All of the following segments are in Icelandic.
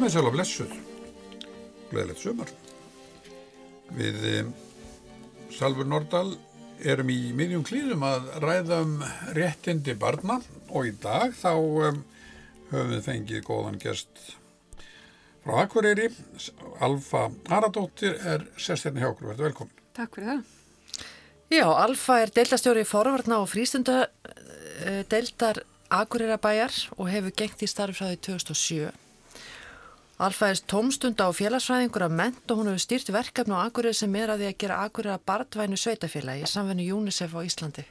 Komið sæl á blessuð. Gleðilegt sömur. Við um, Salfur Nordal erum í miðjum klíðum að ræða um réttindi barna og í dag þá um, höfum við fengið góðan gest frá Akureyri. Alfa Aradóttir er sérstæðin hjá okkur. Verður velkomin. Takk fyrir það. Já, Alfa er deildastjóri í forvarna og frístunda deildar Akureyrabæjar og hefur gengt í starf frá því 2007. Alfa er tómstunda á félagsfræðingur af ment og hún hefur stýrt verkefni á Akureyri sem er að því að gera Akureyra barndvænu sveitafélagi í samvennu UNICEF á Íslandi.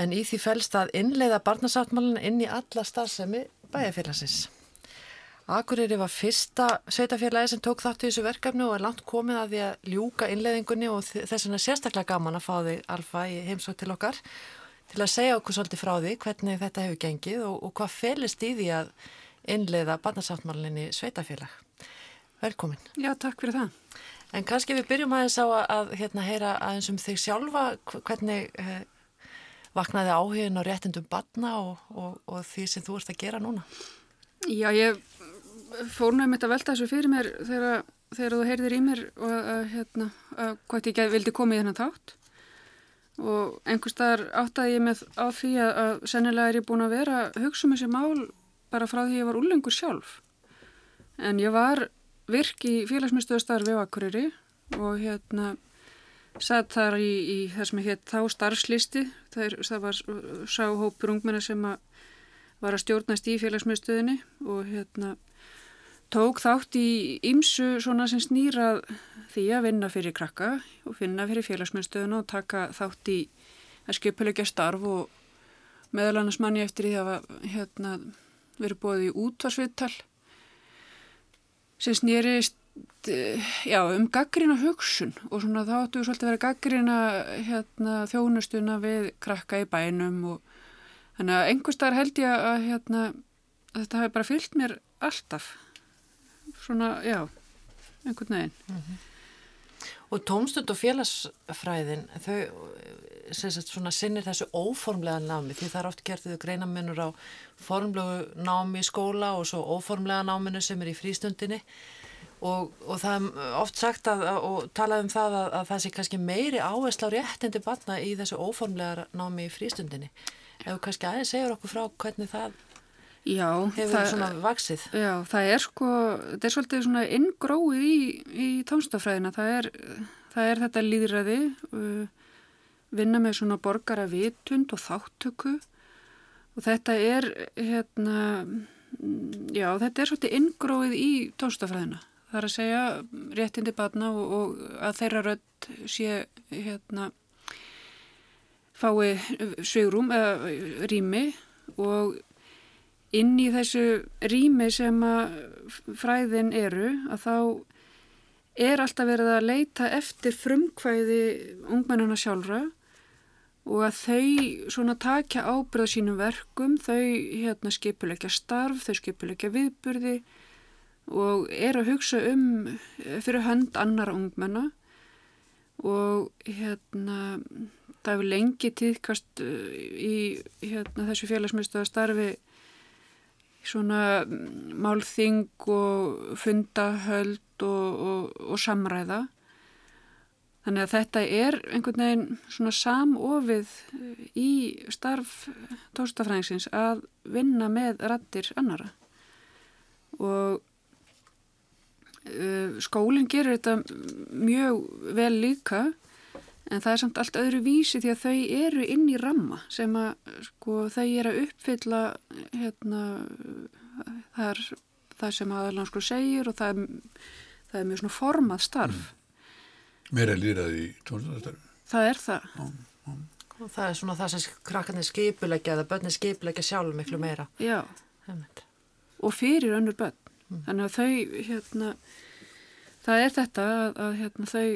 En í því fælst að innleiða barnasáttmálun inn í alla starfsemi bæjarfélagsins. Akureyri var fyrsta sveitafélagi sem tók þátt í þessu verkefni og er langt komið að því að ljúka innleiðingunni og þess vegna sérstaklega gaman að fá þig Alfa í heimsótt til okkar til að segja okkur svolítið frá því hvernig þetta hefur gengið og, og hvað felist í því að innleiða barnasáttmálinni sveitafélag. Velkomin. Já, takk fyrir það. En kannski við byrjum aðeins á að, hérna, heyra aðeins um þig sjálfa, hvernig eh, vaknaði áhugin og réttindum barna og, og, og því sem þú ert að gera núna? Já, ég fór nú um þetta velta þessu fyrir mér þegar, þegar þú heyrðir í mér og að, hérna, að hvað ég vildi koma í þennan þátt og einhver staðar áttaði ég með á því að, að sennilega er ég búin að vera að hugsa um þessi mál bara frá því ég var úlengur sjálf. En ég var virk í félagsmyndstöðustarfi á Akureyri og hérna satt þar í, í það sem heit þá starfslisti. Það, er, það var sáhópur ungmenna sem að var að stjórnast í félagsmyndstöðinni og hérna tók þátt í ymsu svona sem snýrað því að vinna fyrir krakka og finna fyrir félagsmyndstöðuna og taka þátt í að skipulegja starf og meðal annars manni eftir því að hérna verið bóðið í útvarsviðtal sem snýrist já, um gaggrina hugsun og svona þá áttu við svolítið að vera gaggrina hérna, þjónustuna við krakka í bænum og þannig að einhver starf held ég að, hérna, að þetta hafi bara fyllt mér alltaf svona, já, einhvern veginn mm -hmm. Og tómstund og félagsfræðin, þau sagt, sinnir þessu óformlega námi því það er oft þau greinamennur á formlegu námi í skóla og svo óformlega náminu sem er í frístundinni og, og það er oft sagt að, og talað um það að, að það sé kannski meiri áherslu á réttindi batna í þessu óformlega námi í frístundinni. Ef þú kannski aðeins segur okkur frá hvernig það Já, hefur það, svona vaksið. Já, það er sko, þetta er svolítið svona inngróið í, í tónstafræðina, það er, það er þetta líðræði, uh, vinna með svona borgara vitund og þáttöku og þetta er, hérna, já, þetta er svolítið inngróið í tónstafræðina. Það er að segja réttindi batna og, og að þeirra rödd sé, hérna, fái svegrum eða rými og inn í þessu rými sem fræðin eru að þá er alltaf verið að leita eftir frumkvæði ungmennuna sjálfra og að þau svona takja ábyrða sínum verkum, þau hérna skipulegja starf, þau skipulegja viðburði og er að hugsa um fyrir hönd annara ungmenna og hérna það hefur lengi tíðkast í hérna, þessu félagsmyndstöða starfi svona málþing og fundahöld og, og, og samræða. Þannig að þetta er einhvern veginn svona samofið í starf tóstafræðingsins að vinna með rattir annara. Og uh, skólinn gerir þetta mjög vel líka en það er samt allt öðru vísi því að þau eru inn í ramma sem að sko, þau eru að uppfylla hérna, það er það sem aðalann sko segir og það er, það er mjög svona formað starf. Mm. Meira lýraði í tónlistastarfi Það er það. Já, já. Og það er svona það sem krakkarnir skipulegja eða börnir skipulegja sjálf miklu meira. Já. Og fyrir önnur börn. Mm. þannig að þau hérna, það er þetta að, að hérna, þau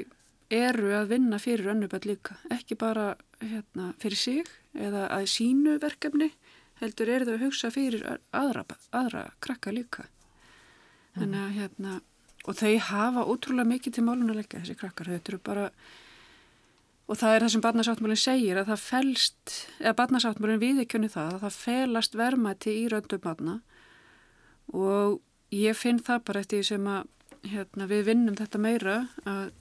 eru að vinna fyrir önnuböld líka, ekki bara hérna, fyrir sig eða að sínu verkefni, heldur er það að hugsa fyrir aðra, aðra krakka líka. Þannig að hérna, og þau hafa ótrúlega mikið til málunuleika þessi krakkar, þau eru bara, og það er það sem barnasáttmálinn segir að það felst, eða barnasáttmálinn viðekjönni það, að það felast vermaði í röndum barna. Og ég finn það bara eftir sem að hérna, við vinnum þetta meira að,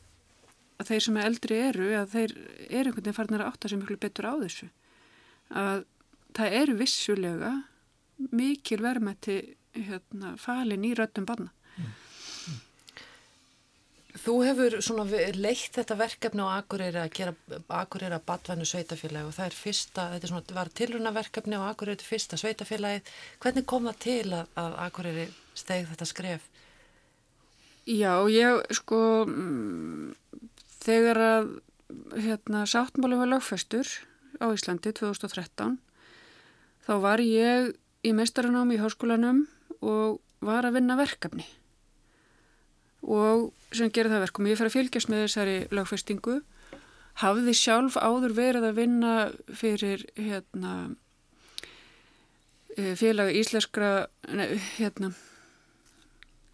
að þeir sem eldri eru að þeir eru einhvern veginn farnar að átta sem miklu betur á þessu að það eru vissulega mikil verðmætti hérna, falin í röttum banna Þú hefur leitt þetta verkefni á Akureyri að gera Akureyri að batvænu sveitafélagi og það er fyrsta, þetta er svona, var tilruna verkefni á Akureyri til fyrsta sveitafélagið. Hvernig kom það til að, að Akureyri steg þetta skref? Já, ég sko mm, þegar að hérna, sáttmáli var lagfæstur á Íslandi 2013 þá var ég í meistaranámi í háskólanum og var að vinna verkefni og sem gerir það verkum. Ég fer að fylgjast með þessari lagfestingu. Hafði sjálf áður verið að vinna fyrir hérna, eh, félag íslenskra, ne, hérna,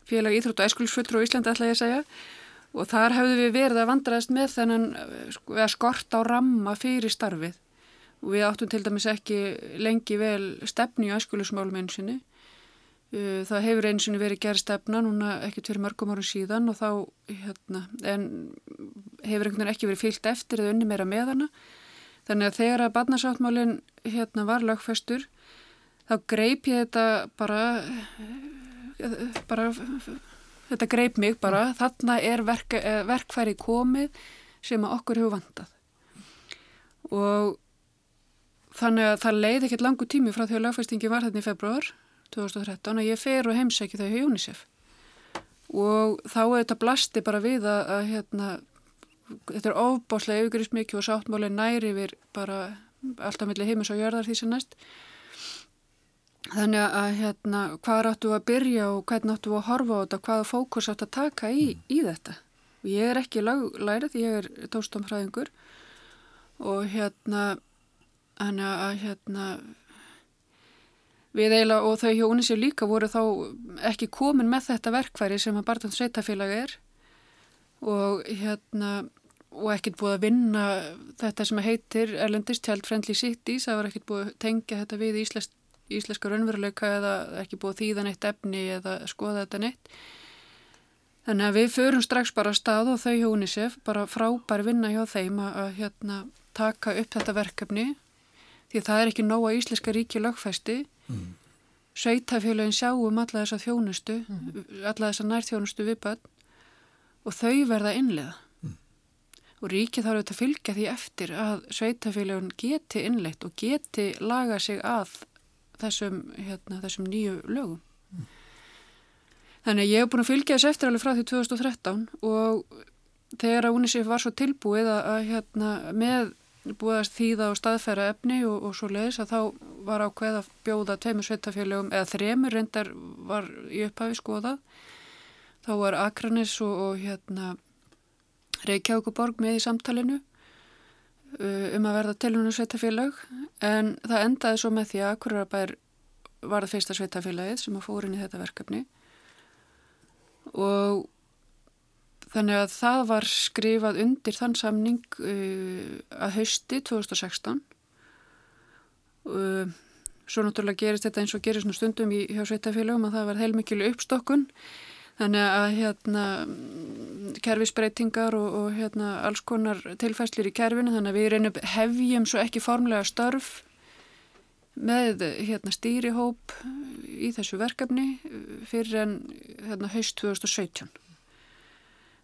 félag íþrótt og æskulsfullur á Íslandi ætla ég að segja og þar hefðu við verið að vandraðast með þennan sko, skort á ramma fyrir starfið og við áttum til dæmis ekki lengi vel stefni í æskulusmálum einu sinni Uh, það hefur eins og verið gerð stefna núna ekkert fyrir mörgum árum síðan og þá hérna, en hefur einhvern veginn ekki verið fyllt eftir eða unni meira með hana. Þannig að þegar að barnasáttmálinn hérna, var lögfestur þá greip ég þetta bara, bara þetta greip mig bara, þarna er verk, eh, verkfæri komið sem okkur hefur vantað. Og þannig að það leiði ekkert langu tími frá því að lögfestingi var þetta í februar 2013 að ég fer og heimsæki þau hjá UNICEF. Og þá er þetta blasti bara við að, að hérna, þetta er ofbáslega yfirgrist mikið og sáttmáli næri yfir bara alltaf millir heimis og jörðar því sem næst þannig að hérna, hvað áttu að byrja og hvernig áttu að horfa á þetta hvaða fókus áttu að taka í, í þetta? Ég er ekki laglærið, ég er tóstamfræðingur og hérna þannig að hérna Við eiginlega og þau hjá Unisjö líka voru þá ekki komin með þetta verkværi sem að Bartons sveitafélag er og hérna og ekkert búið að vinna þetta sem heitir Erlendist Child Friendly Cities, það var ekkert búið að tengja þetta við íslensk, íslenska raunveruleika eða ekki búið að þýða neitt efni eða skoða þetta neitt. Þannig að við förum strax bara að stað og þau hjá Unisef bara frábær vinna hjá þeim að, að hérna, taka upp þetta verkefni því það er ekki nóga íslenska ríki lögfæsti mm. sveitafélagin sjáum alla þessa þjónustu mm. alla þessa nærþjónustu við bönn og þau verða innlega mm. og ríkið þarf auðvitað að fylgja því eftir að sveitafélagin geti innleitt og geti laga sig að þessum, hérna, þessum nýju lögum. Mm. þannig að ég hef búin að fylgja þess eftir alveg frá því 2013 og þegar að UNICEF var svo tilbúið að, að hérna, með búið að þýða og staðfæra efni og, og svo leiðis að þá var ákveð að bjóða tveimur sveitafélögum eða þremur reyndar var í upphafi skoðað. Þá var Akranis og, og hérna Reykjavíkuborg með í samtalinu um að verða telunum sveitafélag en það endaði svo með því að Akurabær var það fyrsta sveitafélagið sem að fórin í þetta verkefni og Þannig að það var skrifað undir þann samning uh, að hausti 2016. Uh, svo náttúrulega gerist þetta eins og gerist nú stundum í hjá sveitafélagum að það var heilmikil uppstokkun. Þannig að hérna, kerfisbreytingar og, og hérna, alls konar tilfæslir í kerfinu þannig að við reynum hefjum svo ekki formlega störf með hérna, stýrihóp í þessu verkefni fyrir en hérna, haust 2017.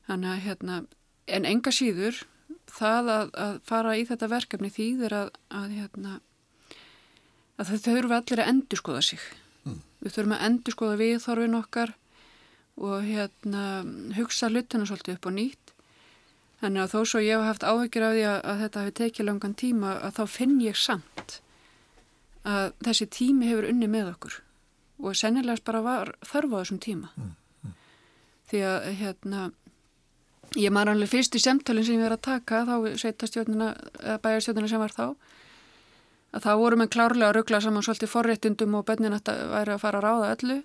Þannig að hérna, en enga síður það að, að fara í þetta verkefni þýðir að, að hérna, að þau þurfum allir að endurskoða sig. Mm. Við þurfum að endurskoða viðþorfin okkar og hérna hugsa hlutuna svolítið upp á nýtt. Þannig að þó svo ég hef haft áhyggjur af því að, að þetta hefur tekið langan tíma að þá finn ég samt að þessi tími hefur unni með okkur og sennilegast bara var þörf á þessum tíma. Mm. Mm. Því að hérna Ég maður alveg fyrst í semtölinn sem ég verið að taka þá sveitastjórnina, eða bæjarstjórnina sem var þá að þá vorum við klárlega að ruggla saman svolítið forréttindum og bönnin að væri að fara að ráða öllu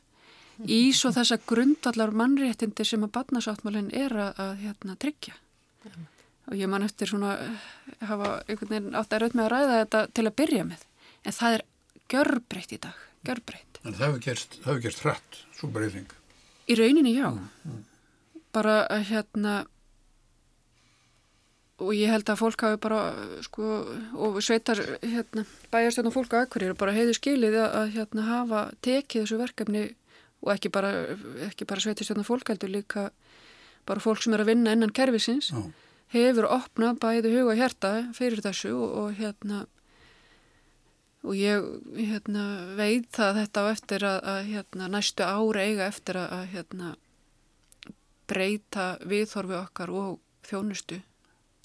í svo þessa grundallar mannréttindi sem að badnasáttmálinn er að, að hérna, tryggja mm. og ég man eftir svona hafa einhvern veginn átt að raut með að ræða þetta til að byrja með en það er görbreytt í dag, görbreytt En það hefur gerst, gerst hrætt, svo breyting Í rauninni já. Bara að hérna og ég held að fólk hafi bara sko, og sveitar hérna, bæjarstjórn og fólk á Akkurir bara heiðu skilið að, að hérna, hafa tekið þessu verkefni og ekki bara, ekki bara sveitarstjórn og fólk heldur líka bara fólk sem er að vinna innan kervisins Já. hefur opnað bæði huga og hjarta fyrir þessu og, og hérna og ég hérna, veit það þetta á eftir að, að hérna, næstu ári eiga eftir að, að hérna, breyta viðhorfi okkar og þjónustu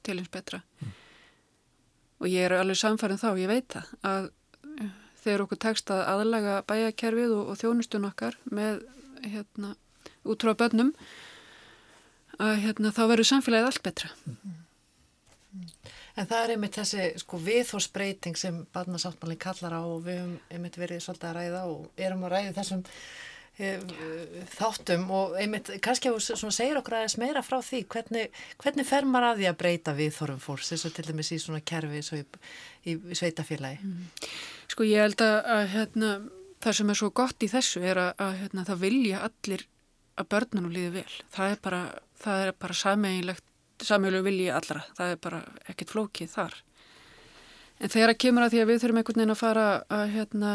til eins betra mm. og ég er alveg samfærið þá, ég veit það að þegar okkur tekst að aðlaga bæjakerfið og, og þjónustun okkar með hérna útráða bönnum að hérna þá verður samfélagið allt betra. En það er einmitt þessi sko viðhórsbreyting sem barnasáttmálinn kallar á og við hefum einmitt verið svolítið að ræða og erum að ræði þessum þáttum og einmitt kannski að þú segir okkur aðeins meira frá því hvernig, hvernig fer maður að því að breyta við þorfum fólks? Eins og til dæmis í svona kerfi í, í, í sveitafélagi mm. Sko ég held að, að hérna, það sem er svo gott í þessu er að, að hérna, það vilja allir að börnunum líði vel. Það er bara, bara sammeilegu vilji allra. Það er bara ekkert flókið þar. En þegar að kemur að því að við þurfum einhvern veginn að fara að hérna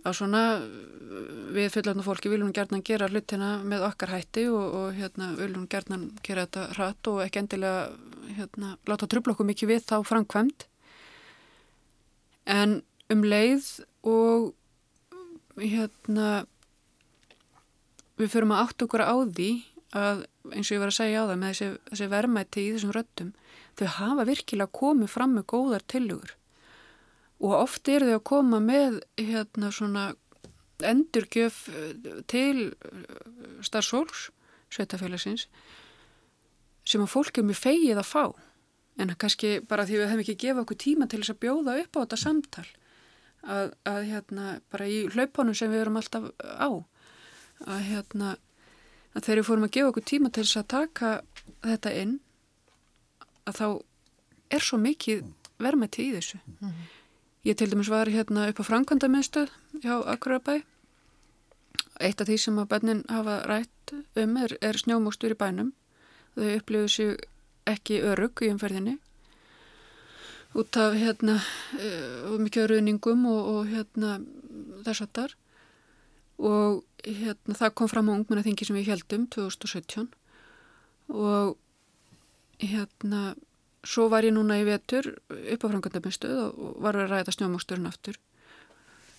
að svona við fullarnu fólki viljum gerðan gera hlutina með okkar hætti og, og hérna viljum gerðan gera þetta hratt og ekki endilega hérna láta trubla okkur mikið við þá framkvæmt en um leið og hérna við förum að átt okkur á því að eins og ég var að segja á það með þessi, þessi verðmætti í þessum röttum þau hafa virkilega komið fram með góðar tilugur og oft er þau að koma með hérna svona endurgjöf eh, til eh, starfsfólks, sveitafélagsins sem að fólk er mjög feigið að fá en kannski bara því við hefum ekki gefað okkur tíma til þess að bjóða upp á þetta samtal að, að hérna bara í hlaupunum sem við erum alltaf á að hérna að þegar við fórum að gefa okkur tíma til þess að taka þetta inn að þá er svo mikið verma til í þessu mm -hmm. Ég til dæmis var hérna upp á Frankvanda minnstuð hjá Akurabæ. Eitt af því sem að bönnin hafa rætt um er, er snjómókstur í bænum. Þau upplifu sér ekki örug í umferðinni út af hérna uh, mikið rauðningum og, og hérna þess að þar og hérna það kom fram á ungmennaþingi sem við heldum 2017 og hérna svo var ég núna í vetur upp á frangandamistuð og var að ræða snjómásturinn aftur.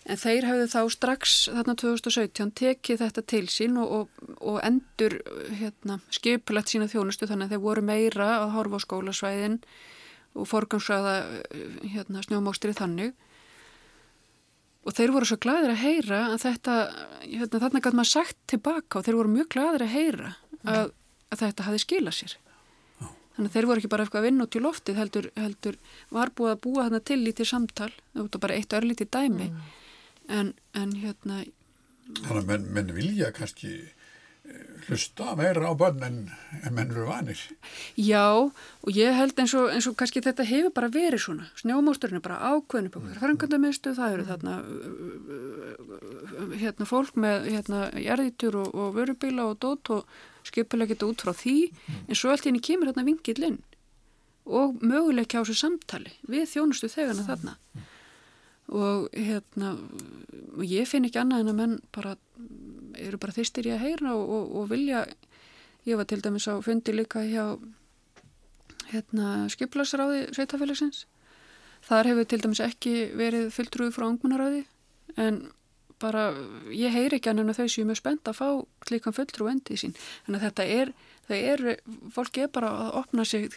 En þeir hafðu þá strax þarna 2017 tekið þetta til sín og, og, og endur hérna, skipulagt sína þjónustu þannig að þeir voru meira að horfa á skólasvæðin og forgansraða hérna, snjómástri þannig. Og þeir voru svo glæðir að heyra að þetta, hérna, þarna gæti maður sagt tilbaka og þeir voru mjög glæðir að heyra að, að þetta hafi skilað sér. Þannig að þeir voru ekki bara eitthvað að vinna út í loftið heldur, heldur var búið að búa þarna til lítið samtal, það var bara eitt örlítið dæmi mm. en, en hérna Þannig að menn, menn vilja kannski eh, hlusta meira á börn en, en menn eru vanir. Já og ég held eins og, eins og kannski þetta hefur bara verið svona, snjómásturinn er bara ákveðinu mm. frangandamistu, það eru þarna hérna fólk með hérna jarðítur og, og vörubíla og dót og skipulega geta út frá því en svo allt í henni kemur hérna vingillinn og möguleg ekki á þessu samtali við þjónustu þegarna þarna. Og hérna og ég finn ekki annað en að menn bara eru bara þýstir í að heyra og, og, og vilja. Ég var til dæmis á fundi líka hjá hérna skiplasráði sveitafélagsins þar hefur til dæmis ekki verið fylltrúið frá angmunaráði en bara, ég heyr ekki annan að þau séu mjög spennt að fá klíkan fulltrú endi í sín. Þannig að þetta er, þau er, fólki er bara að opna sig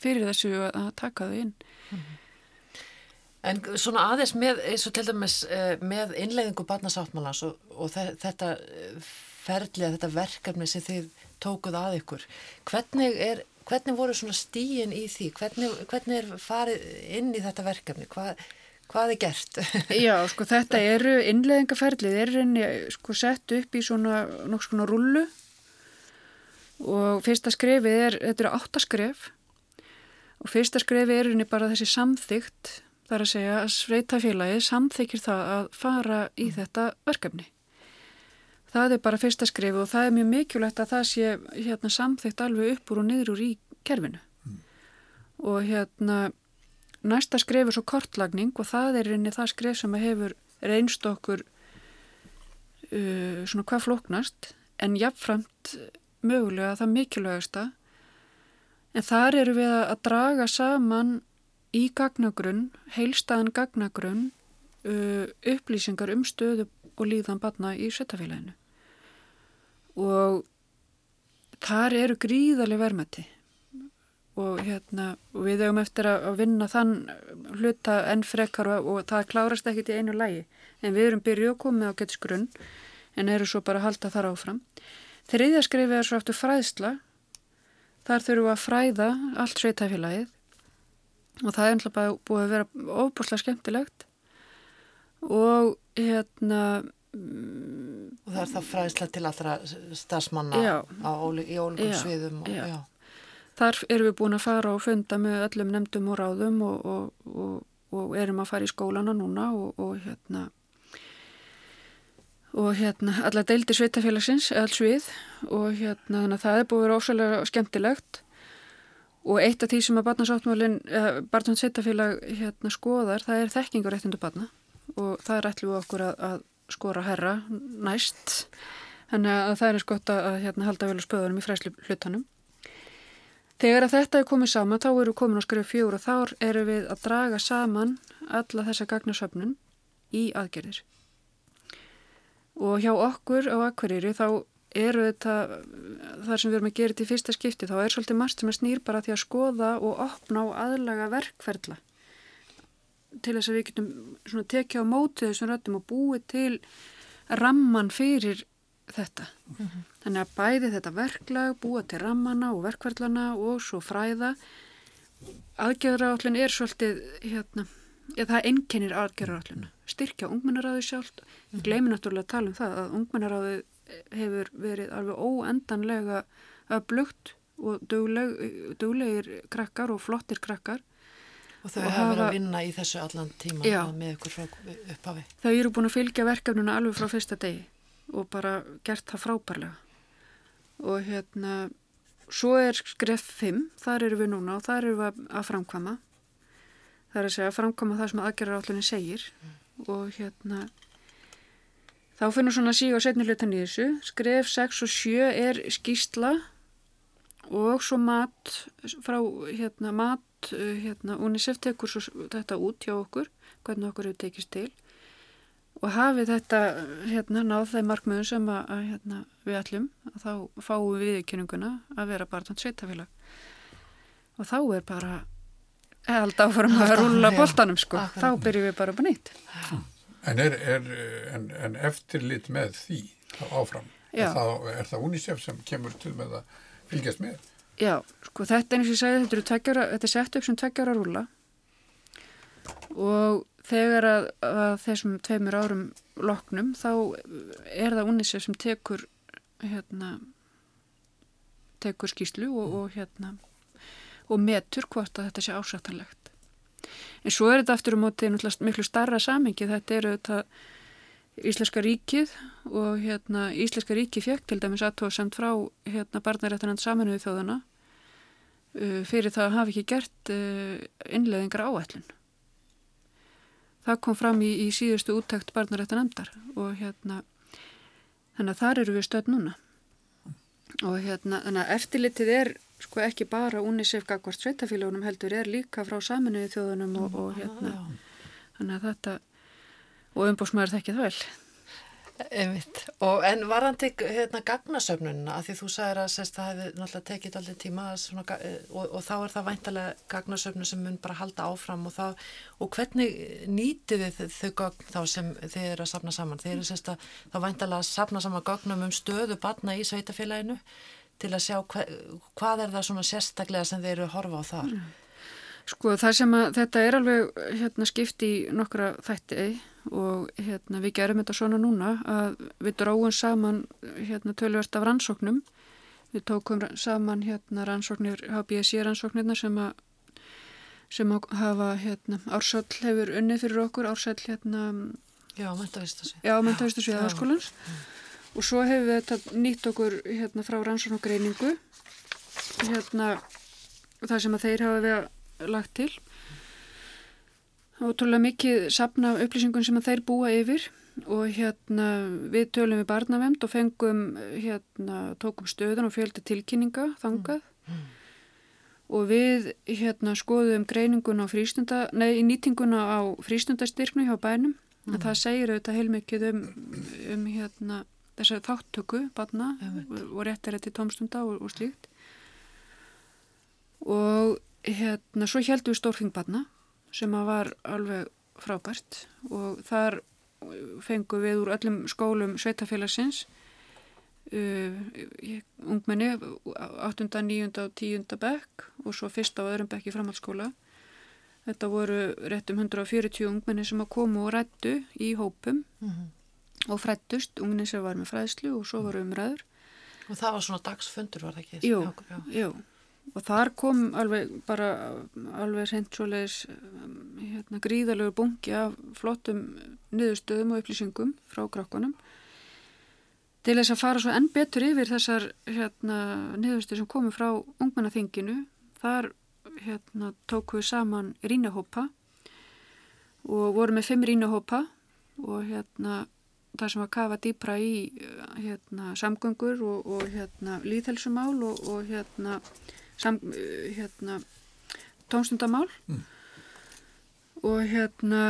fyrir þessu að taka þau inn. Mm -hmm. En svona aðeins með, eins og til dæmis eh, með innleiðingu barnasáttmálans og, og þetta eh, ferðlega, þetta verkefni sem þið tókuð að ykkur, hvernig er, hvernig voru svona stíin í því? Hvernig, hvernig er farið inn í þetta verkefni? Hvað Hvað er gert? Já, sko þetta eru innleðingaferlið, er reyni sko sett upp í svona nokks konar rullu og fyrsta skrefið er, þetta eru áttaskref og fyrsta skrefið er reyni bara þessi samþygt, þar að segja að sveitafélagi samþykir það að fara í þetta verkefni það er bara fyrsta skrifu og það er mjög mikilvægt að það sé hérna, samþygt alveg upp úr og niður úr í kerfinu mm. og hérna næsta skrif er svo kortlagning og það er reyni það skrif sem hefur reynst okkur uh, svona hvað flóknast en jafnframt mögulega það mikilvægasta. En þar eru við að draga saman í gagnagrunn, heilstaðan gagnagrunn uh, upplýsingar um stöðu og líðan batna í svettafélaginu og þar eru gríðarlega vermætti og hérna og við höfum eftir að vinna þann hluta enn frekar og, og það klárast ekkit í einu lægi en við erum byrjuð að koma á getisgrunn en eru svo bara að halda þar áfram. Þriðja skrifið er svo aftur fræðsla. Þar þurfum við að fræða allt sveitafélagið og það er ennlega bara búið að vera óbúslega skemmtilegt. Og hérna og það er það fræðsla til allra stafsmanna í ólíkum sviðum og, já. Þar erum við búin að fara og funda með öllum nefndum og ráðum og, og, og erum að fara í skólana núna og hérna og hérna alla deildi sveitafélagsins alls við og hérna þannig að það er búið að vera ósvæðilega skemmtilegt. Og eitt af því sem að barnasáttmálinn barnans sveitafélag hérna skoðar það er þekkingur réttindu barna. Og það er ætlu okkur að, að skora herra næst. Þannig að það er eins gott að, hérna, halda vel spöðunum í fræslu hlutanum Þegar að þetta er komið saman þá eru komin að skrifa fjóru og þá eru við að draga saman alla þessa gagnasöfnun í aðgerðir. Og hjá okkur á Akvarýri þá eru þetta þar sem við erum að gera þetta í fyrsta skipti þá er svolítið margt sem er snýr bara því að skoða og opna og aðlaga verkferðla til þess að við getum tekja á mótið þessum rættum og búið til ramman fyrir þetta. Mm -hmm. Þannig að bæði þetta verklag, búa til rammana og verkverðlana og svo fræða. Aðgerðarállin er svolítið, hérna, eða það ennkennir aðgerðarállina. Styrkja ungmennaráði sjálf. Mm -hmm. glemum náttúrulega að tala um það að ungmennaráði hefur verið alveg óendanlega öflugt og dugleg, duglegir krakkar og flottir krakkar Og þau hafa verið að vinna í þessu allan tíma já, með ykkur frá upphafi. Þau eru búin að fylgja verkefnuna alveg frá fyrsta degi og bara gert það frábærlega. Og hérna, svo er skref 5, þar eru við núna og þar eru við að framkvama. Það er að segja að framkvama það sem aðgerðaráttunni segir og hérna, þá finnum svona síg á setni hlutan í þessu. Skref 6 og 7 er skýstla og svo mat frá hérna mat uh, hérna UNICEF tekur svo þetta út hjá okkur hvernig okkur hefur tekist til og hafið þetta hérna náð þeim markmiðum sem að, að hérna, við ætlum að þá fáum við viðkynunguna að vera barnand sveitafélag og þá er bara held áfram að rúla boltanum sko, já, þá byrjum við bara upp á nýtt. En er, er en, en eftirlit með því áfram, er það, er það UNICEF sem kemur til með að fylgjast með? Já, sko þetta er eins og ég segi þetta, tveggjara, þetta er sett upp sem tveggjara rúla og þegar að, að þessum tveimur árum loknum þá er það unisef sem tekur hérna tekur skýslu og, og hérna og metur hvort að þetta sé ásættanlegt en svo er þetta aftur um móti miklu starra samengi þetta eru þetta Íslenska ríkið og hérna Íslenska ríkið fekk til dæmis aðtóðsamt frá hérna barnaréttanand saminuði þjóðana uh, fyrir það að hafa ekki gert uh, innleðingar áætlun. Það kom fram í, í síðustu úttækt barnaréttanandar og hérna þannig að þar eru við stöð núna. Og hérna þannig að eftirlitið er sko ekki bara UNICEF gagvart sveitafélagunum heldur er líka frá saminuði þjóðunum og, og hérna. Þannig að þetta og umbósmaður þekkið vel. Einmitt. Og en varandi hérna gagnasöfnununa, að því þú sagðir að sérst, það hefði náttúrulega tekið allir tíma svona, og, og þá er það væntalega gagnasöfnun sem mun bara halda áfram og, það, og hvernig nýtið þið þau gagn þá sem þið eru að sapna saman? Þið eru sérst að þá væntalega að sapna saman gagnum um stöðu batna í sveitafélaginu til að sjá hva, hvað er það sérstaklega sem þið eru að horfa á þar? Mm. Sko það sem að þetta er alveg hérna, skipt í nokkra þætti og hérna, við gerum þetta svona núna að við dráum saman hérna, tölvert af rannsóknum. Við tókum saman hérna, rannsóknir, HBSI rannsóknirna sem að sem að hafa hérna, ársall hefur unnið fyrir okkur, ársall hérna Já, mentavistasvið. Já, mentavistasvið aðskólans og svo hefur við þetta nýtt okkur hérna frá rannsókn og greiningu hérna það sem að þeir hafa við lagt til ótrúlega mikið sapna upplýsingun sem þeir búa yfir og hérna við tölum við barnavemd og fengum hérna tókum stöðun og fjöldi tilkynninga þangað mm. Og við hérna skoðum greiningun á frístunda, nei nýtinguna á frístundastyrknu hjá bænum mm. það segir auðvitað heilmikið um, um hérna þessar þáttöku barna og réttir þetta í tómstunda og, og slíkt og hérna svo heldum við stórfing barna sem að var alveg frábært og þar fengum við úr öllum skólum sveitafélagsins uh, ungmenni 8., 9. og 10. bekk og svo fyrsta og öðrum bekk í framhaldsskóla þetta voru rétt um 140 ungmenni sem að komu og rættu í hópum mm -hmm. og frættust ungmenni sem var með fræðslu og svo voru umræður og það var svona dagsfundur var það ekki? Jú, já og þar kom alveg bara alveg sent svoleiðis hérna, gríðalegur bungi af flottum niðurstöðum og upplýsingum frá krakkonum til þess að fara svo enn betur yfir þessar hérna, niðurstöð sem komu frá ungmennaþinginu þar hérna, tók við saman rínahópa og voru með fimm rínahópa og hérna það sem að kafa dýpra í hérna, samgöngur og, og hérna, líðhelsumál og, og hérna sam, hérna, tónstundamál mm. og hérna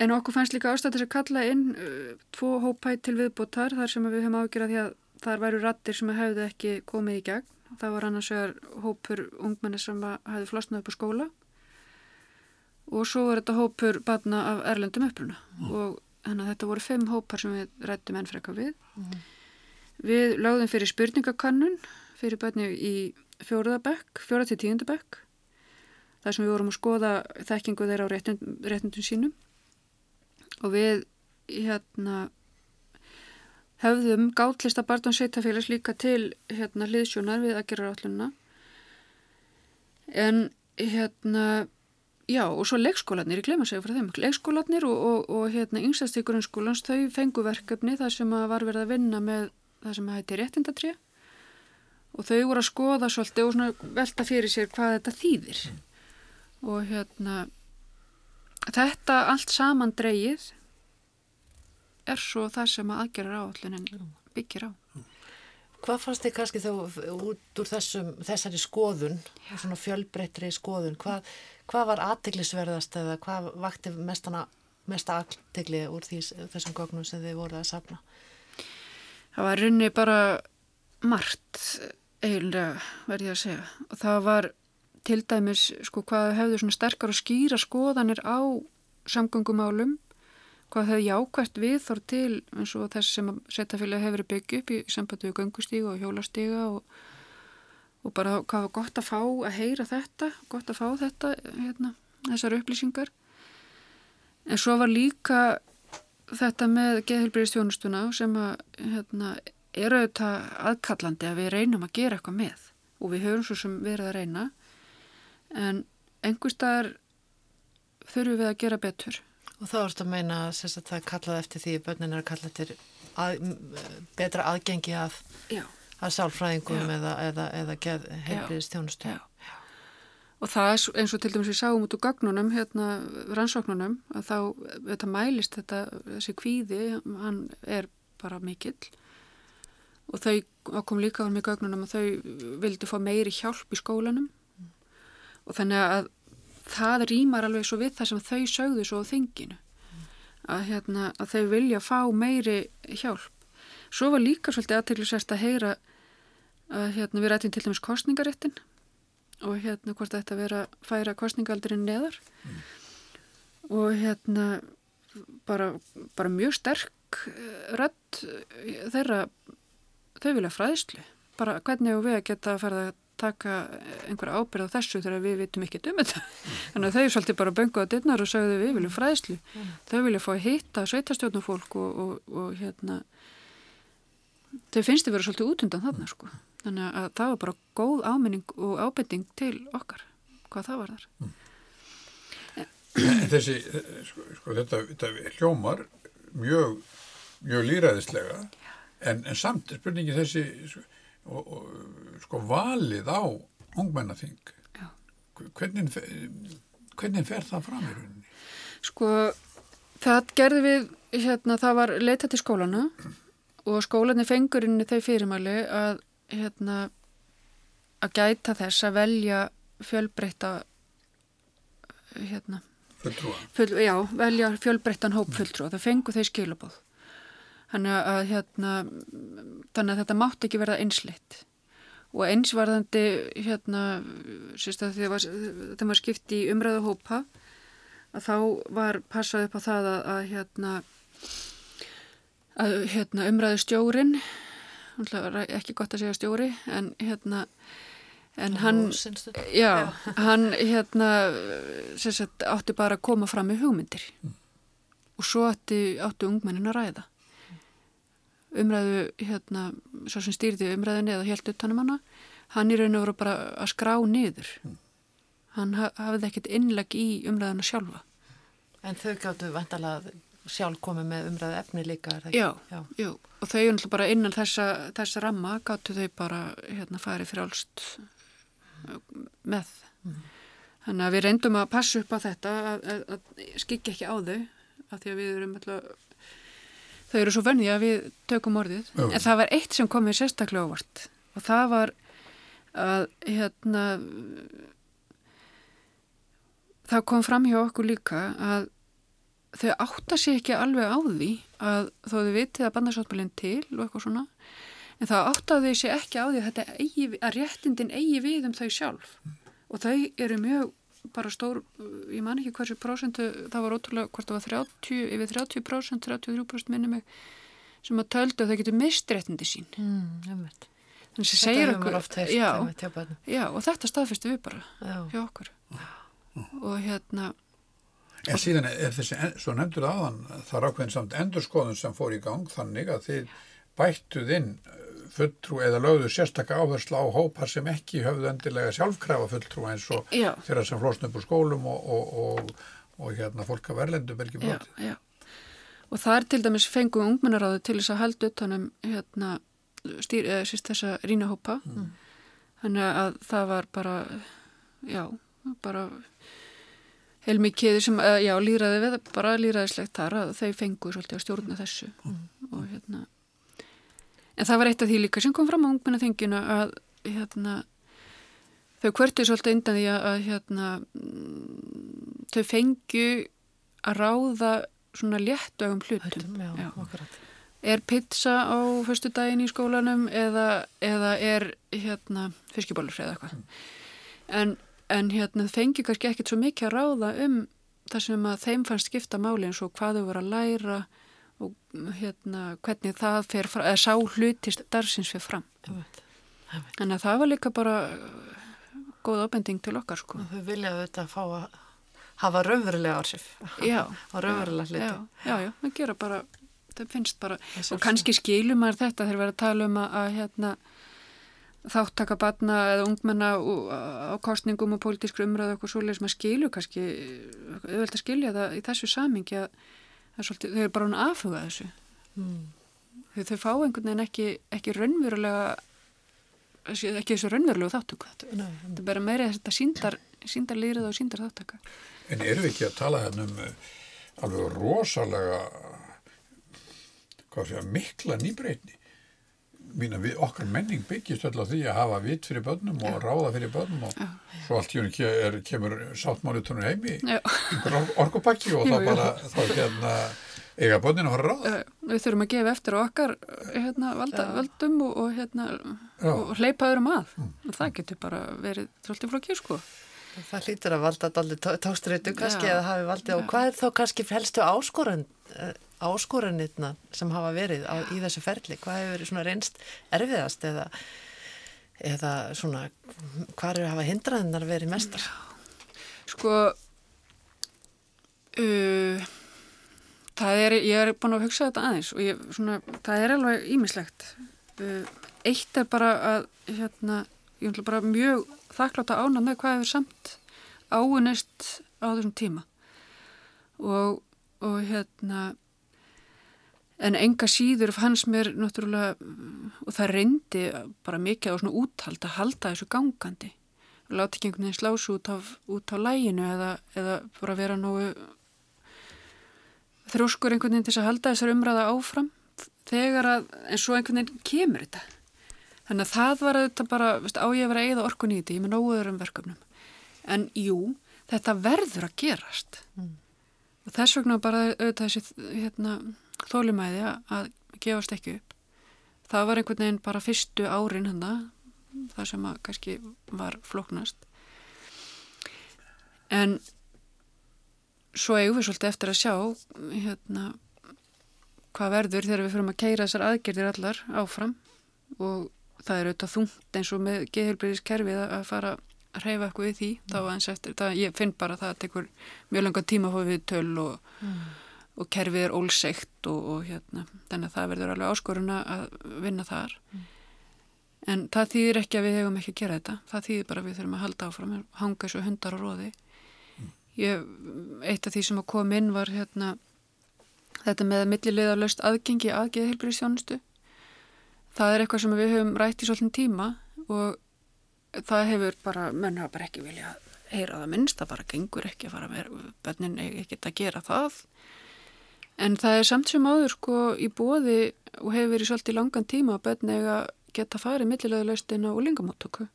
en okkur fannst líka ástættis að kalla inn uh, tvo hópætt til viðbúttar þar sem við höfum ágjörað því að þar væru rattir sem hefðu ekki komið í gegn það var annars vegar hópur ungmenni sem hefði flosnað upp á skóla og svo var þetta hópur batna af erlendum uppruna mm. og þannig að þetta voru fimm hópar sem við rættum ennfreka við mm. við láðum fyrir spurningakannun fyrir börni í fjóraðabekk, fjóra til tíundabekk þar sem við vorum að skoða þekkingu þeirra á réttundum, réttundum sínum. Og við hérna höfðum gátlista Bartón Sveitafélags líka til hérna hliðsjónar við að gera rátlunna en hérna já og svo leikskólanir, ég glemur að segja frá þeim. Leikskólanir og, og, og hérna yngstast í grunnskólans þau fengu verkefni þar sem að var verið að vinna með það sem að hætti réttindatrið og þau voru að skoða svolítið og svona velta fyrir sér hvað þetta þýðir. Mm. og hérna þetta allt saman dreyið er svo það sem að aðgerra áallunin byggir á. Hvað fannst þið kannski þá út úr þessum, þessari skoðun svona fjölbreyttri skoðun? Hvað, hvað var aðteglisverðast eða hvað vakti mestana, mesta aðtegli úr því, þessum gognum sem þið voruð að safna? Það var runni bara margt eiginlega verði ég að segja. Og það var til dæmis sko hvað hefðu svona sterkar og skýra skoðanir á samgöngumálum hvað hefðu jákvært við þór til eins og þess sem setjafélag hefur byggju upp í sambandi við göngustíga og hjólastíga og, og bara hvað var gott að fá að heyra þetta gott að fá þetta hérna, þessar upplýsingar. En svo var líka þetta með geðhilbriðstjónustuna sem að hérna, er auðvitað aðkallandi að við reynum að gera eitthvað með og við höfum svo sem verið að reyna en einhver staðar þurfum við að gera betur. Og þá erstu að meina að það er kallað eftir því bönnin er kallað til að, betra aðgengi að, að sálfræðingum Já. eða, eða, eða heimliðist þjónustu. Og það er eins og til dæmis við sáum út úr gagnunum, hérna rannsóknunum, að þá þetta mælist þetta, þessi kvíði, hann er bara mikill og þau kom líka á mig gögnunum að þau vildi fá meiri hjálp í skólanum mm. og þannig að það rýmar alveg svo við það sem þau sögðu svo á þinginu mm. að, hérna, að þau vilja fá meiri hjálp svo var líka svolítið aðteglisvært að heyra að hérna, við rættum til dæmis kostningaréttin og hérna hvort þetta vera að færa kostningaldurinn neðar mm. og hérna bara, bara mjög sterk eh, rödd þeirra þau vilja fræðslu. Bara hvernig við að geta að fara að taka einhverja ábyrð á þessu þegar við vitum ekki um þetta? Þannig að þau svolítið bara böngu á dittnar og sagðu við viljum fræðslu. Mm. þau vilja fá að hitta sveitastjórnufólk og, og, og hérna þau finnst þið vera svolítið út undan þarna sko. Þannig að það var bara góð áminning og ábyrning til okkar hvað það var þar mm. Þessi, sko, sko þetta, þetta hljómar mjög mjög líræðislega en, en samt er spurningi þessi sko, og, og, sko valið á ungmennaþing hvernig, hvernig fer það fram í rauninni? Sko, það gerði við, hérna, það var leitað til skólana og skólanir fengurinni þau fyrirmæli að, hérna, að gæta þess að velja fjölbreytta, hérna, Fulltrúa. full, já, velja fjölbreyttan hóp fulltrú það fengu þau skilabóð. Þannig að, hérna, þannig að þetta mátti ekki verða einsleitt. Og einsvarðandi, hérna, þegar þegar var skipt í umræðu hópa að þá var passað upp á það að, að hérna, að, hérna umræðu stjórin ekki gott að segja stjóri en hérna en hann, já, hann hérna sagt, átti bara að koma fram með hugmyndir. Og svo átti, átti ungmennin að ræða umræðu hérna, svo sem stýrði umræðinni eða helt utanum hana hann í raun og voru bara að skrá niður hann ha- hafði ekkert innleg í umræðina sjálfa En þau gáttu vantalega sjálf komið með umræðu efni líka, er það Já, ekki? Já. jú, og þau náttúrulega bara innan þessa, þessa ramma gáttu þau bara hérna farið frjálst uh, með. Þannig að við reyndum að passa upp á þetta að, að, að skikja ekki á þau af því að við erum alltaf, þau eru svo vönni að við tökum orðið. Já. En það var eitt sem kom mér sérstaklega ávart og það var að hérna það kom fram hjá okkur líka að þau átta sig ekki alveg á því að þó þau vitið að bandarsáttmælinn til og eitthvað svona en það áttaði sig ekki á því að, eigi, að réttindin eigi við um þau sjálf og þau eru mjög bara stór, ég man ekki hversu prósentu, það var ótrúlega hvort það var 30, yfir 30%, 33% minni mig sem að töldu að þau getur mist réttindi sín. Mm, þannig að Þetta segir okkur oft heyrt, já, já, og þetta staðfyrstu við bara Já. hjá okkur. Og hérna En síðan er þessi, en- svo nefndur aðan, það er ákveðin samt endurskoðun sem fór í gang þannig að þið bættuð inn fulltrú eða lögðu sérstaka áherslu á hópar sem ekki höfðu endilega sjálfkrafa fulltrú eins og Já. þeirra sem flósn upp úr skólum og, og, og, og hérna fólk af verlendum er ekki brotið. já. og það er til dæmis fengum ungmennaráðu til þess að halda utanum hérna, stýr, eða, síst, þessa rínahópa þannig að það var bara já, bara heilmikið sem, já, líraði við bara líraðislegt þar að þau fengu svolítið að stjórna þessu og hérna en það var eitt af því líka sem kom fram á ungmennaþinginu að hérna þau kvörtu svolítið undan því að, hérna mm, þau fengju að ráða svona léttögum hlutum. Hættum, já, Já. Er pizza á förstu daginn í skólanum eða, eða er hérna fiskibólur eða eitthvað. En, en hérna fengju kannski ekkit svo mikið að ráða um það sem að þeim fannst skipta máli eins og hvað þau voru að læra og hérna hvernig það fer fram, eða sá hluti starfsins fyrir fram. Þannig að það var líka bara uh, góð ábending til okkar sko. Og Þau vilja auðvitað fá að hafa raunverulega ársif Já. á raunverulega hluti. Já, já, já, það gera bara, það finnst bara, Það og kannski skilur maður þetta þegar við erum að tala um að, að hérna, þáttaka batna eða ungmenna og- á kostningum og pólitískru umræðu og eitthvað svoleiðis, maður skilur kannski, auðvitað að skilja það í þessu samingi að er svolítið, þau eru bara hún aðfuga þessu. Mm. Þau, þau fá einhvern veginn ekki, ekki raunverulega, ekki þessu raunverulegu þáttöku. Nei, Þetta er bara meira þetta síndar, síndar lýrið og síndar þáttaka. En erum við ekki að tala hérna um uh, alveg rosalega, hvað sé að mikla nýbreytni? Mína, við, okkar menning byggist öll á því að hafa vitt fyrir börnum og ráða fyrir börnum og svo allt í er, kemur sáttmálitunum heimi, or orkupakki og þá bara, þá hérna, eiga börnin að fara að ráða. Eh, við þurfum að gefa eftir okkar hérna, valda, völdum og, og, hérna, og hleypa öðrum að. Og það getur bara verið svolítið flókið sko. Það hlýtur að valda dálítið tókstritu kannski eða hafi valdið. Og hvað er þá kannski helstu áskorun, áskorunitna sem hafa verið á, í þessu ferli? Hvað hefur verið svona reynst erfiðast eða, eða svona hvað eru að hafa hindraðinnar verið mestar? sko uh, það er ég er búin að hugsa þetta aðeins og ég, svona, það er alveg ímislegt uh, eitt er bara að hérna, ég ætla bara mjög þakklátt að ána með hvað hefur samt áunist á þessum tíma og, og hérna en enga síður fannst mér náttúrulega og það reyndi bara mikið á svona úthald að halda þessu gangandi. Láti ekki einhvern veginn slásu út út á læginu eða, eða bara vera nógu þrjóskur einhvern veginn til að halda þessar umræða áfram þegar að, en svo einhvern veginn kemur þetta. Þannig að það var auðvitað bara, veist, á ég að vera eigða orkun í þetta, ég með nóguður um verkefnum. En jú, þetta verður að gerast. Mm. og þess vegna bara auðvitað þessi hérna þólumæði að gefast ekki upp. Það var einhvern veginn bara fyrstu árin hann það sem að kannski var floknast. En svo eigum við svolítið eftir að sjá hérna, hvað verður þegar við fyrir að keira þessar aðgerðir allar áfram og það er auðvitað þungt eins og með geðhjálpriðiskerfið að fara að reyfa eitthvað við því. Mm. Það, eftir, það ég finn bara að það tekur mjög langa tíma við töl og mm og kerfið er ólsegt og, og hérna, þannig að það verður alveg áskoruna að vinna þar. Mm. en það þýðir ekki að við hefum ekki að gera þetta, það þýðir bara að við þurfum að halda áfram, hanga þessu hundar á róði mm. ég, eitt af því sem að kom inn var hérna þetta með millilega löst aðgengi aðgeð heilbríðstjónustu það er eitthvað sem við höfum rætt í svolítinn tíma og það hefur bara, menn hafa bara ekki vilja heyra það minnst, það bara gengur ekki að fara með bönnin ekki að gera það En það er samt sem áður sko í bóði og hefur verið svolítið langan tíma að börn eiga geta farið millilega laustin á úlingamáttöku.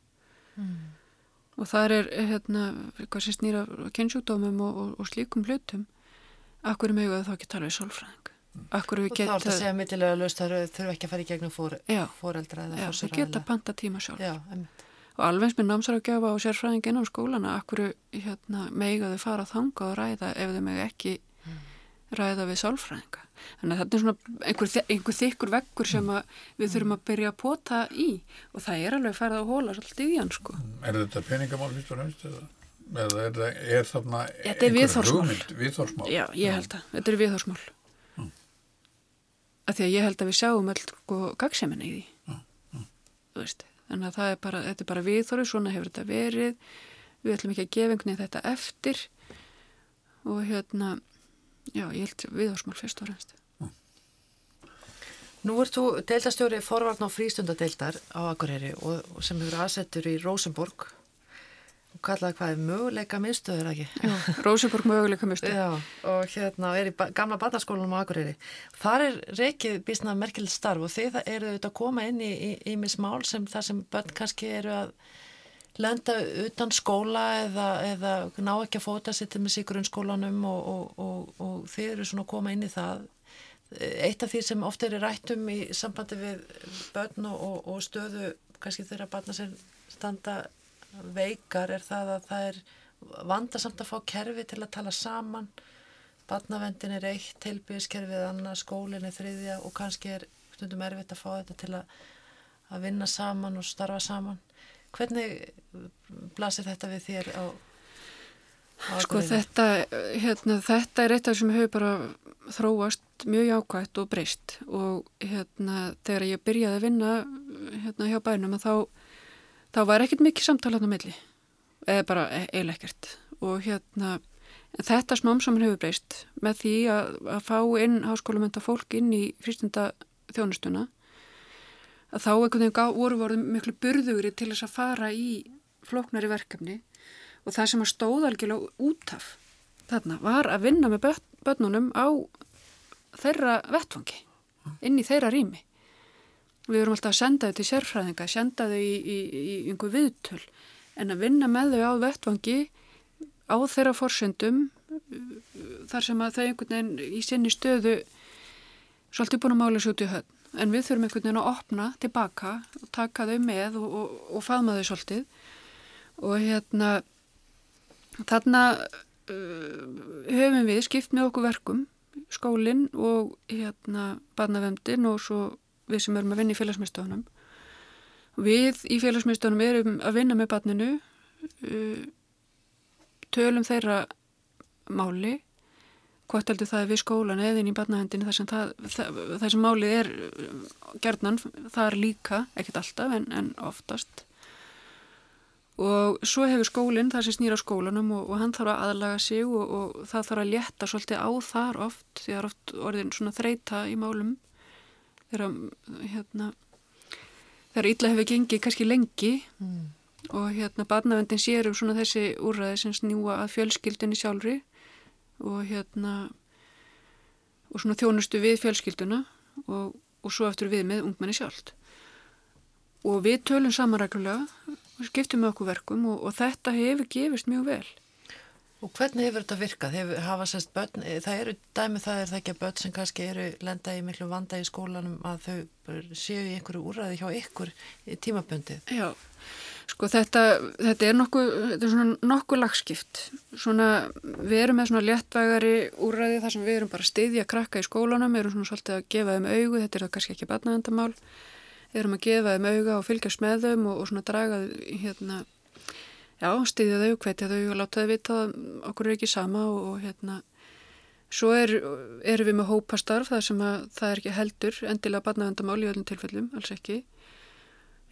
Mm. Og það er hérna, eitthvað sem snýra kynnsjúkdómum og, og, og slíkum hlutum. Akkur er mjög að þá ekki tala við sálfræðing. Akkur og geta... þá er það að segja millilega laust að þau þurfu ekki að fara í gegnum fór, fóreldra. Já, þau geta panta tíma sjálf. Já, og alveg með námsar að gefa á sérfræðingin á skólana, akkur hérna, megaðu fara þanga og ræða ef þau megu ekki ræða við sálfræðinga. Þannig að þetta er svona einhver, einhver þykkur vekkur sem við þurfum að byrja að pota í og það er alveg færð að hóla svolítið í hann sko. Er þetta peningamál fyrst og næst eða, eða er, það, er þarna einhver hugmynd, viðhórsmál? Já, ég held að þetta er viðhórsmál. Mm. Því að ég held að við sjáum öll sko gagseminni í því. Mm. Mm. Veist, þannig að er bara, þetta er bara viðhóru, svona hefur þetta verið, við ætlum ekki að gefa einhvern veginn þetta eftir og hérna Já, ég held viðhorsmál fyrst og reynst. Nú ert þú deildastjóri forvarn á frístundadeildar á Akureyri og, og sem hefur aðsettur í Rosenborg og kallaði hvað er möguleika miðstöður ekki? Já, Rosenborg möguleika miðstöður. Já, og hérna er í gamla barnaskólanum á Akureyri. Þar er reykið bísnað merkild starf og þið eru auðvitað að koma inn í, í, í mismál sem þar sem börn kannski eru að lenda utan skóla eða, eða ná ekki að fóta sér til með sig grunnskólanum og, og, og, og þeir eru svona að koma inn í það. Eitt af því sem ofta er rættum í sambandi við börn og stöðu kannski þeirra barna sem standa veikar er það að það er vandarsamt að fá kerfi til að tala saman. Barnavendin er eitt, tilbyrðiskerfið annað, skólinn er þriðja og kannski er stundum erfitt að fá þetta til að, að vinna saman og starfa saman Hvernig blasir þetta við þér á, á Sko þetta, hérna, þetta er eitt af sem hefur bara þróast mjög jákvægt og breyst. Og hérna þegar ég byrjaði að vinna hérna hjá bænum þá, þá var ekkert mikið samtala á milli. Eða bara e, eiginlega ekkert. Og hérna þetta smám saman hefur breyst með því að, að fá inn háskólamönda fólk inn í frístunda þjónustuna að þá einhvern veginn voru voruð miklu burðugri til þess að fara í flóknari verkefni og það sem að stóða algjörlega út af þarna var að vinna með börnunum á þeirra vettfangi, inn í þeirra rými. Við vorum alltaf að senda þau til sérfræðinga, senda þau í, í, í einhver viðtöl en að vinna með þau á vettfangi á þeirra forsendum þar sem að þau einhvern veginn í sinni stöðu svolítið búin að mála svo út í höfn en við þurfum einhvern veginn að opna tilbaka og taka þau með og, og, og faðma þau svolítið. Og hérna þarna uh, höfum við skipt með okkur verkum skólinn og hérna barnavemdin og svo við sem erum að vinna í félagsmyndstöðunum við í félagsmyndstöðunum erum að vinna með barninu uh, tölum þeirra máli hvort heldur það er við skólan eða inn í barnahendinu þar sem, það, það, það sem málið er gerðnan, það er líka, ekkert alltaf en, en oftast. Og svo hefur skólinn það sem snýra skólanum og, og hann þarf að aðlaga sig og, og það þarf að létta svolítið á þar oft því það er oft orðin svona þreita í málum. Þegar hérna, þegar illa hefur gengið kannski lengi mm. og hérna barnavendin sér um svona þessi úrraði sem snjúa að fjölskyldinni sjálfri og hérna og svona þjónustu við fjölskylduna og, og svo eftir við með ungmenni sjálft og við tölum samanrækulega og skiptum okkur verkum og, og þetta hefur gefist mjög vel. Og hvernig hefur þetta virkað? Hefur, hafa sérst börn, eh, það eru dæmi það er það ekki að börn sem kannski eru lenda í miklu vanda í skólanum að þau séu í einhverju úræði hjá ykkur í tímaböndið? Já, sko þetta, þetta er nokkuð, þetta er svona nokkuð lagskipt. Svona, við erum með svona léttvægari úræði þar sem við erum bara stiðja krakka í skólanum, erum svona svolítið að gefa þeim augu, þetta er það kannski ekki barnaðendamál erum að gefa þeim auga og fylgjast með þeim og, og svona draga hérna, já, stiðja þau, hvetja þau og láta þau vita að okkur er ekki sama og, og hérna, svo er, erum við með hópastarf þar sem að það er ekki heldur endilega barnavendamál í öllum tilfellum, alls ekki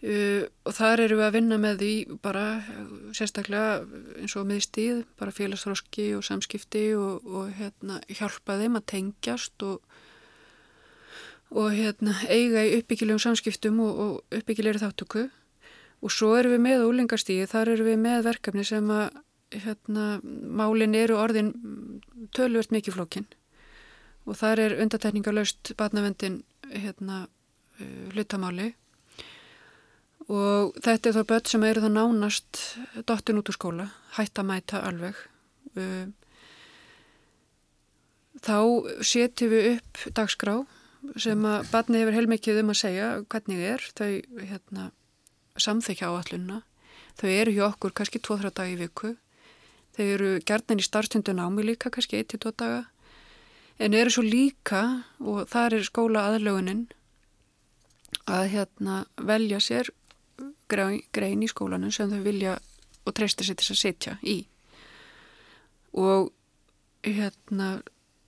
uh, og þar erum við að vinna með því bara sérstaklega eins og með stíð, bara félagsróski og samskipti og, og hérna, hjálpa þeim að tengjast og og hérna, eiga í uppbyggilegum samskiptum og, og uppbyggilegri þáttöku og svo erum við með úlingarstíði, þar erum við með verkefni sem að hérna, málin eru orðin tölvert mikið flókin. Og þar er undatækningarlaust batnavendin hérna, uh, hlutamáli og þetta er þá börn sem eru þá nánast dottin út úr skóla, hætt að mæta alveg. Uh, þá setjum við upp dagskrá sem að barni hefur heilmikið um að segja hvernig er. Þau hérna, samþykja áallunna þau eru hjá okkur kannski 2-3 dagi í viku. Þau eru gerðin í starfstundun ámi líka kannski 1-2 daga. En eru svo líka og það er skóla aðlögunin að hérna velja sér grein í skólanum sem þau vilja og treysta sér til að setja í og hérna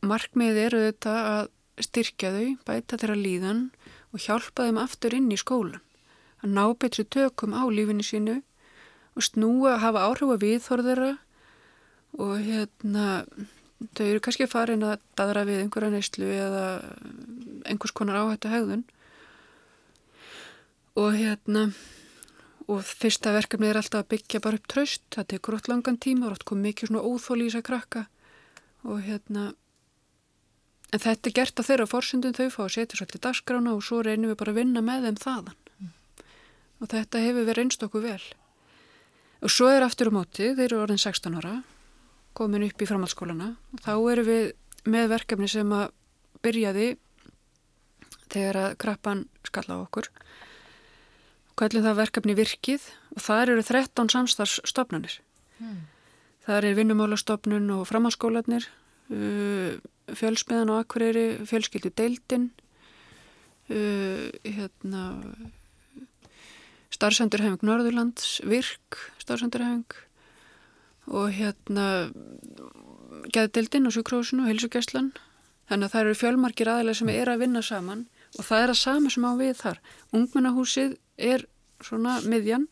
markmið eru þetta að styrkja þau, bæta þeirra líðan og hjálpa þeim aftur inn í skólan. Að ná betri tökum á lífinu sínu og snúa, hafa áhrif að viðþorðara og hérna, þau eru kannski farin að dadra við einhverja neyslu eða einhvers konar áhættu hegðun og hérna, og fyrsta verkefni er alltaf að byggja bara upp tröst, það tekur ótt langan tíma og ótt kom mikið svona óþóli í þess að krakka og hérna En þetta er gert á þeirra fórsundum þau fá að setja svolítið dagskrána og svo reynum við bara að vinna með þeim þaðan. Mm. Og þetta hefur verið einst okkur vel. Og svo er aftur á móti, þeir eru orðin 16 ára, komin upp í framhaldsskólana. Þá eru við með verkefni sem að byrjaði þegar að krappan skalla á okkur. Kvæðlega það verkefni virkið og það eru 13 samstarfsstofnanir. Mm. Það er vinnumálastofnun og framhaldsskólanir uh, fjölsmiðan á Akureyri, fjölskyldu Deildin uh, hérna starfsendurhefing Norðurlands, Virk starfsendurhefing og hérna Gæðdeildin og Sjúkrósinu og Hilsugjæslan þannig að það eru fjölmarkir aðalega sem er að vinna saman og það er að sama sem á við þar ungmennahúsið er svona miðjan.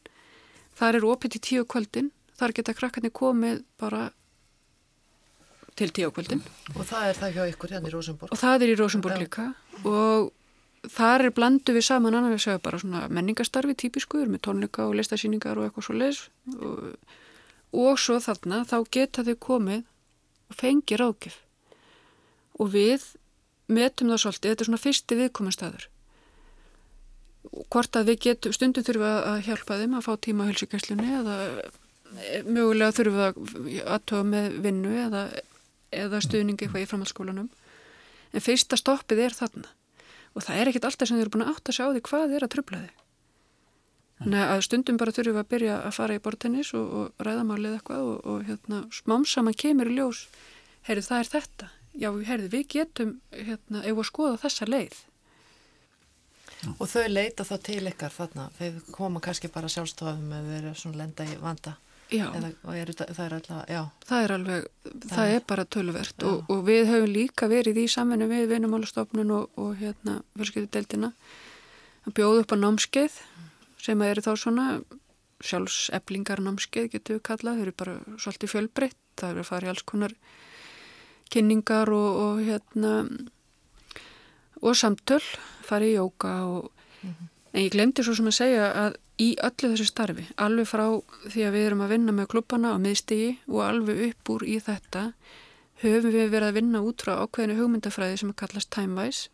Þar er opið til tíu kvöldin. Þar geta krakkarnir komið bara til tíokvöldin. Og það er það hjá ykkur hérna í Rosenborg? Og það er í Rosenborg líka. Og þar er blandu við saman annar að segja bara svona menningastarfi típiskuður með tónleika og listasýningar og eitthvað svo leiðs og, og svo þarna þá geta þau komið og fengi ráðgif og við metum það svolítið, þetta er svona fyrsti viðkomastæður hvort að við getum, stundum þurfum að hjálpa þeim að fá tíma á helsingæslunni eða mögulega þurfum við að aðtöfa með vinnu eða eða stuðningi eitthvað í framhaldsskólanum. En fyrsta stoppið er þarna. Og það er ekkit alltaf sem þið eru búin að átta sig á því hvað er að tröfla þið þannig að stundum bara þurfum við að byrja að fara í bortennis og, og ræðamálið eitthvað og, og hérna, smámsaman kemur í ljós heyrðu það er þetta. Já, heyrðu við getum hérna, ef að skoða þessa leið Og þau leita þá til ykkar þarna, þau koma kannski bara sjálfstofum eða verið svona lenda í vanda. Eða, er, það er alltaf. Það er alveg, það, það er bara tölverkt og, og við höfum líka verið í samfunni við vinnumálastofnun og, og hérna fjölskyldudeldina að bjóða upp á námskeið sem eru þá svona sjálfseflingar námskeið getur við kallað, þau eru bara svolítið fjölbreytt, það eru að fara í alls konar kynningar og, og hérna og samtöl, fara í jóka og en ég glemdi svo sem að segja að í öllu þessu starfi, alveg frá því að við erum að vinna með klubbana á miðstigi og alveg upp úr í þetta höfum við verið að vinna út frá ákveðinu hugmyndafræði sem er kallast Timewise.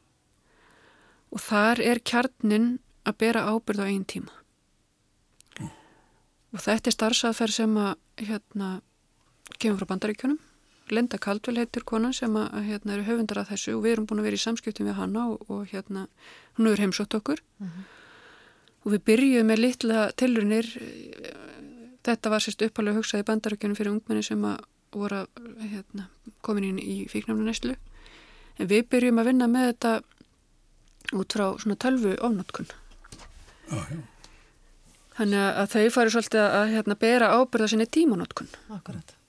Og þar er kjarnin að bera ábyrð á einn tíma. Mm. og þetta er starfsaðferð sem að hérna kemur frá bandaríkjunum Linda Caldwell heitir konan sem að hérna eru höfundar að þessu og við erum búin að vera í samskiptum við hanna og, og hérna hún hefur heimsótt okkur. Mm -hmm og við byrjuðum með litla tilrunir þetta var sérst uppalega hugsað í bandarökjunum fyrir ungmenni sem að voru hérna, komin inn í fíknafnunæslu en við byrjuðum að vinna með þetta út frá svona tölvu ofnótkun ah, þannig að þau fari svolítið að hérna, bera ábyrða sinni tímanótkun Akkurat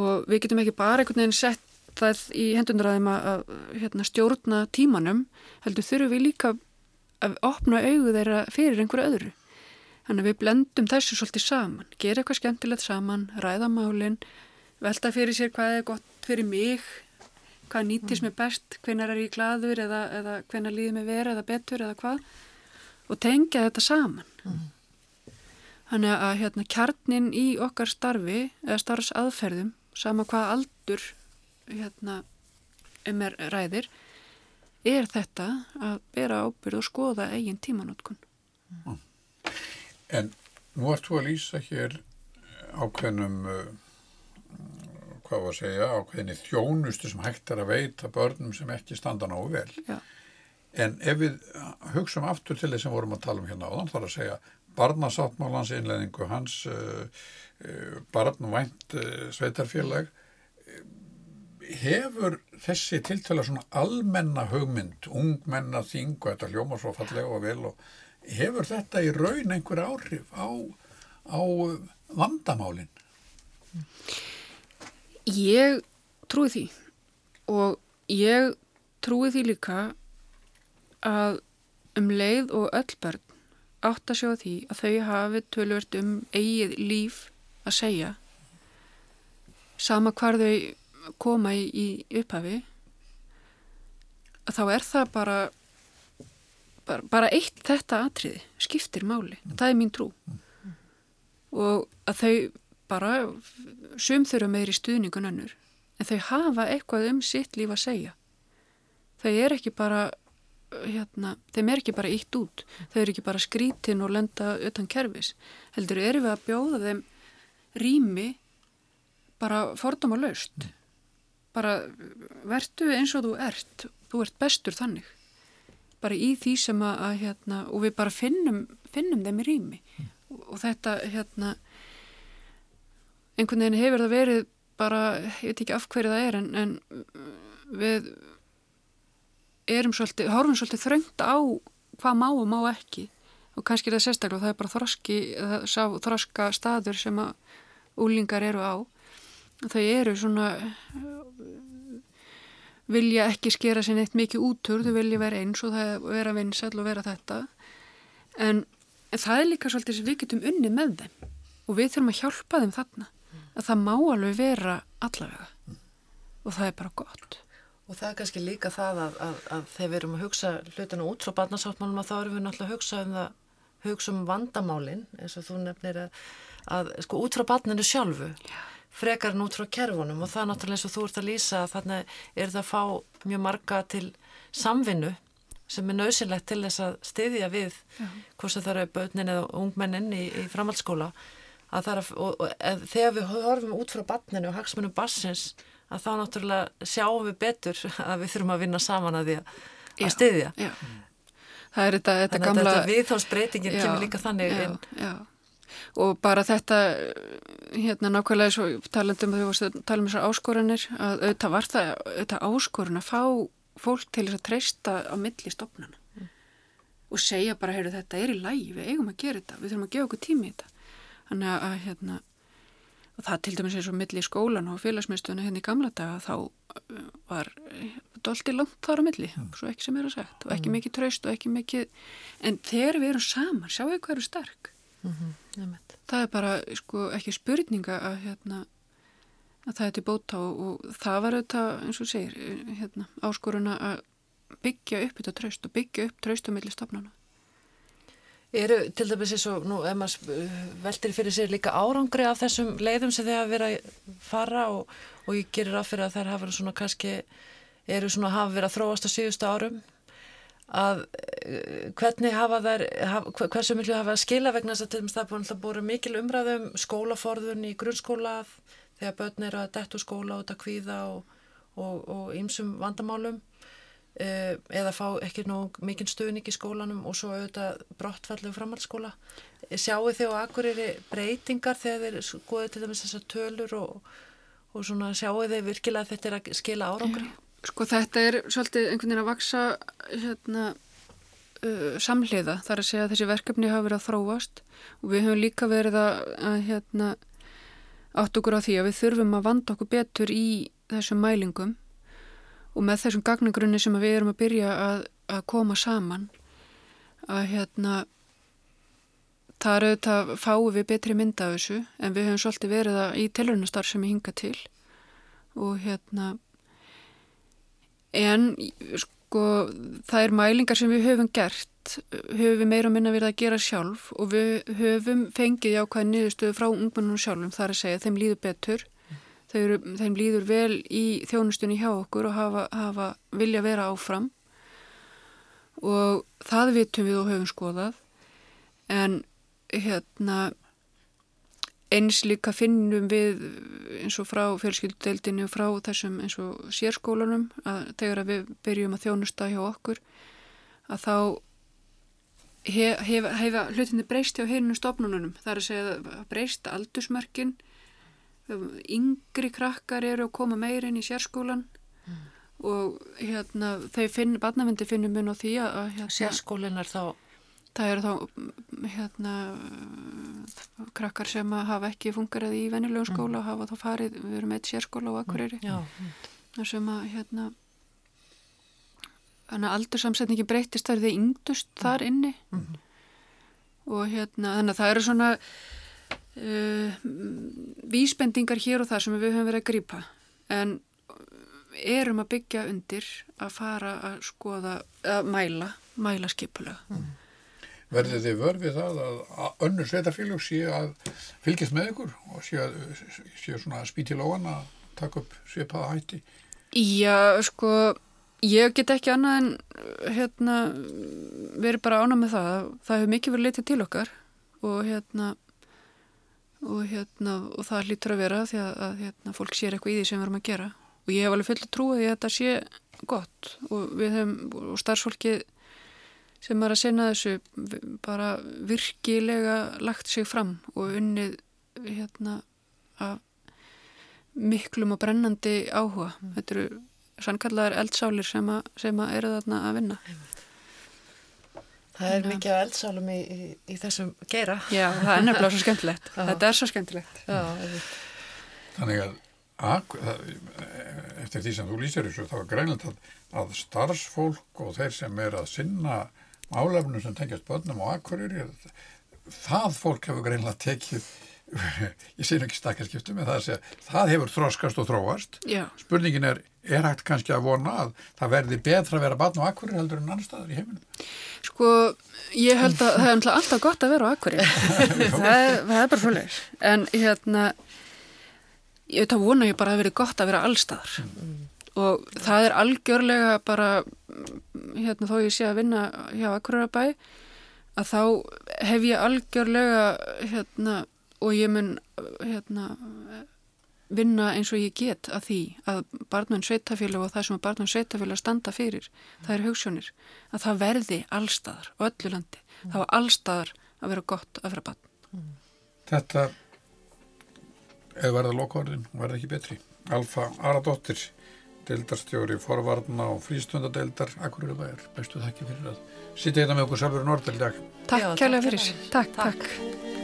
og við getum ekki bara einhvern veginn sett það í hendunraðum að hérna, stjórna tímanum heldur þurfum við líka að opna auðu þeirra fyrir einhverju öðru. Þannig að við blendum þessu svolítið saman, gera eitthvað skemmtilegt saman, ræða málinn, velta fyrir sér hvað er gott fyrir mig, hvað nýtist mér best, hvenar er ég gladur eða, eða hvenar líður mér verið eða betur eða hvað og tengja þetta saman. Mm. Þannig að hérna, kjarnin í okkar starfi eða starfsaðferðum, sama hvað aldur hérna, um er ræðir, er þetta að bera ábyrð og skoða eigin tímanótkun. Mm. En nú ert þú að lýsa hér ákveðnum, uh, hvað var að segja, ákveðinni þjónustu sem hægt er að veita börnum sem ekki standa náðu vel. Já. En ef við hugsaum aftur til þess að vorum að tala um hérna þá er að segja barnasáttmálans innleðingu, hans uh, barnvænt uh, sveitarfélag, hefur þessi tiltala svona almenna hugmynd, ungmenna þing og þetta hljóma svo fallega og vel og hefur þetta í raun einhver áhrif á, á vandamálinn? Ég trúi því og ég trúi því líka að um leið og öll börn átt að sjá því að þau hafi tölvört um eigið líf að segja. Sama hvar þau koma í, í upphafi þá er það bara, bara bara eitt þetta atriði skiptir máli, mm. það er mín trú. Mm. og að þau bara sum þurfa meiri stuðningun önnur en þau hafa eitthvað um sitt líf að segja. Þau er ekki bara hérna, þeim er ekki bara ítt út. Þau eru ekki bara skrítin og lenda utan kervis heldur eru við að bjóða þeim rými bara fordóma löst mm bara vertu eins og þú ert þú ert bestur þannig. Bara í því sem að, að hérna, og við bara finnum, finnum þeim í rými. Mm. og, og þetta hérna einhvern veginn hefur það verið bara, ég veit ekki af hverju það er en, en við erum svolítið, horfum svolítið þröngt á hvað má og má ekki. Og kannski er það sérstaklega það er bara þroski, það, þroska staður sem að úlingar eru á þau eru svona vilja ekki skera sér neitt mikið útur, þau vilja vera eins og vera vinsall og vera þetta. En, en það er líka svolítið sem við getum unni með þeim og við þurfum að hjálpa þeim þarna að það má alveg vera allavega. Og það er bara gott. Og það er kannski líka það að, að, að þegar við erum að hugsa hlutinu út frá barnasáttmálum að þá erum við náttúrulega að hugsa um það hugsa um vandamálin eins og þú nefnir að, að sko út frá barninu sjálfu Já. frekar en út frá kerfunum. Og það er náttúrulega eins og þú ert að lýsa að þarna er það að fá mjög marga til samvinnu sem er nöðsynlegt til þess að styðja við hvort það eru börnin eða ungmennin í, í framhaldsskóla. Að og, og, eð, þegar við horfum út frá barninu og hagsmunum bassins að þá náttúrulega sjáum við betur að við þurfum að vinna saman að því að, að styðja. já. Það er þetta, þetta gamla... Þannig að þetta viðþámsbreytingin kemur líka þannig já, inn. Já, og bara þetta hérna nákvæmlega svo talandum að þú tala um þessar áskoranir að auðvitað var það auðvitað áskorun að fá fólk til þess að treysta á milli stopnana mm. og segja bara, heyrðu þetta er í lægi, við eigum að gera þetta við þurfum að gefa okkur tími í þetta þannig að hérna og það til dæmis eins og milli í skólan og félagsmyndstöðuna hérna í gamla daga þá uh, var doldi langt þar á milli mm. svo ekki sem er að sagt og ekki mm. mikið treyst og ekki mikið en þegar við erum saman, sjáu hvað eru sterk mm -hmm, það er bara sko, ekki spurninga að, hérna, að það er til bóta og, og það var auðvitað eins og segir hérna, áskoruna að byggja upp þetta traust og byggja upp traustu millir stofnana. Eru til dæmis eins og, nú, ef maður veldir fyrir sér líka árangri af þessum leiðum sem þið hafa verið að fara og, og ég gerir af fyrir að þær hafa verið svona kannski, eru svona hafa verið að þróast á síðustu árum, að uh, hvernig hafa þær, haf, hversu miklu hafa skila vegna þess að til dæmis það er búin að búin mikil umræðum skólaforðun í grunnskóla þegar börn eru að dettu skóla út að kvíða og ýmsum vandamálum Eh, eða fá ekki nóg mikinn stuðning í skólanum og svo auðvitað brottfallið framhaldsskóla. Sjáu þið á akkurýri breytingar þegar þið skoðu til dæmis þessar tölur og, og svona sjáu þið virkilega að þetta er að skila árangri? Sko þetta er svolítið einhvern veginn að vaksa hérna, uh, samhliða. Þar að segja að þessi verkefni hafa verið að þróast og við höfum líka verið að, að hérna, átt okkur á því að við þurfum að vanda okkur betur í þessum mælingum og með þessum gagnagrunni sem við erum að byrja að, að koma saman að hérna það er auðvitað fáið við betri mynda af þessu en við höfum svolítið verið að í tilhörnastar sem ég hinga til og hérna en sko það er mælingar sem við höfum gert. Höfum við meira minna verið að gera sjálf og við höfum fengið jákvæði niðurstöðu frá ungmennunum sjálfum þar að segja þeim líður betur. Eru, þeim líður vel í þjónustunni hjá okkur og hafa, hafa vilja vera áfram. Og það vitum við og höfum skoðað. En hérna eins líka finnum við eins og frá fjölskyldudeildinu og frá þessum eins og sérskólanum að þegar að við byrjum að þjónusta hjá okkur að þá hefa hef, hef, hlutinni breyst hjá heilinu stofnununum það er að segja að breyst aldursmörkin yngri krakkar eru að koma meirinn í sérskólan mm. og hérna þau finn, barnavendi finnum mun á því að hérna, sérskólin er þá það eru þá hérna krakkar sem hafa ekki fungerað í vennilegum mm. skóla og hafa þá farið, við erum eitt sérskóla akkurýri mm. sem að hérna aldursamsetningi breytist þar þið yngdust mm. þar inni mm. og hérna þannig að það eru svona uh, vísbendingar hér og þar sem við höfum verið að grýpa en erum að byggja undir að fara að skoða, að mæla mæla skipulega mm. Verðið þið vörfið það að önnur sveitarfélag sé að fylgjast með ykkur og sé, að, sé svona spíti lóan að taka upp svipaða hætti? Já, sko ég get ekki annað en hérna verið bara ánað með það það hefur mikið verið litið til okkar og hérna og, hérna, og það hlýtur að vera því að, að hérna, fólk sér eitthvað í því sem við erum að gera og ég hef alveg fullt trúið að þetta sé gott og við hefum og starfsfólki sem er að senna þessu bara virkilega lagt sig fram og unnið hérna af miklum og brennandi áhuga. Mm. Þetta eru sannkallar eldsálir sem, a, sem að eru þarna að vinna. Það er Ná. mikið eldsálum í, í, í þessum gera. Já, það er nefnilega svo skemmtilegt. Þetta er svo skemmtilegt. Já, Þannig að, að eftir því sem þú lýsir þessu þá er greinilegt að, að starfsfólk og þeir sem er að sinna álefnum sem tengjast börnum og akkurir það fólk hefur greinilegt tekið ég sé ekki stakkarskiptum en það, það hefur þróskast og þróast. Já. spurningin er, er hægt kannski að vona að það verði betra að vera barn og akkurir heldur en annar staðar í heiminum? Sko, ég held að það er alltaf gott að vera á akkurir það, það er bara svolítið en hérna ég veit að vona ég bara að veri gott að vera allstaðar mm. og það er algjörlega bara hérna þó ég sé að vinna hjá akkurirabæ að þá hef ég algjörlega hérna og ég mun hérna, vinna eins og ég get að því að barnmenn sveitafélag og það sem barnmenn sveitafélag standa fyrir, það er hugssjónir að það verði allstaðar og öllu landi, mm. það var allstaðar að vera gott að vera barn mm. Þetta eða verða lokáðin, verða ekki betri Alfa Aradóttir deildarstjóri forvarna og frístundadeildar Akkur eru bæjar, bestu þakki fyrir að sitja hérna með okkur Salvur Nordal Takk kærlega fyrir, takk, takk. takk.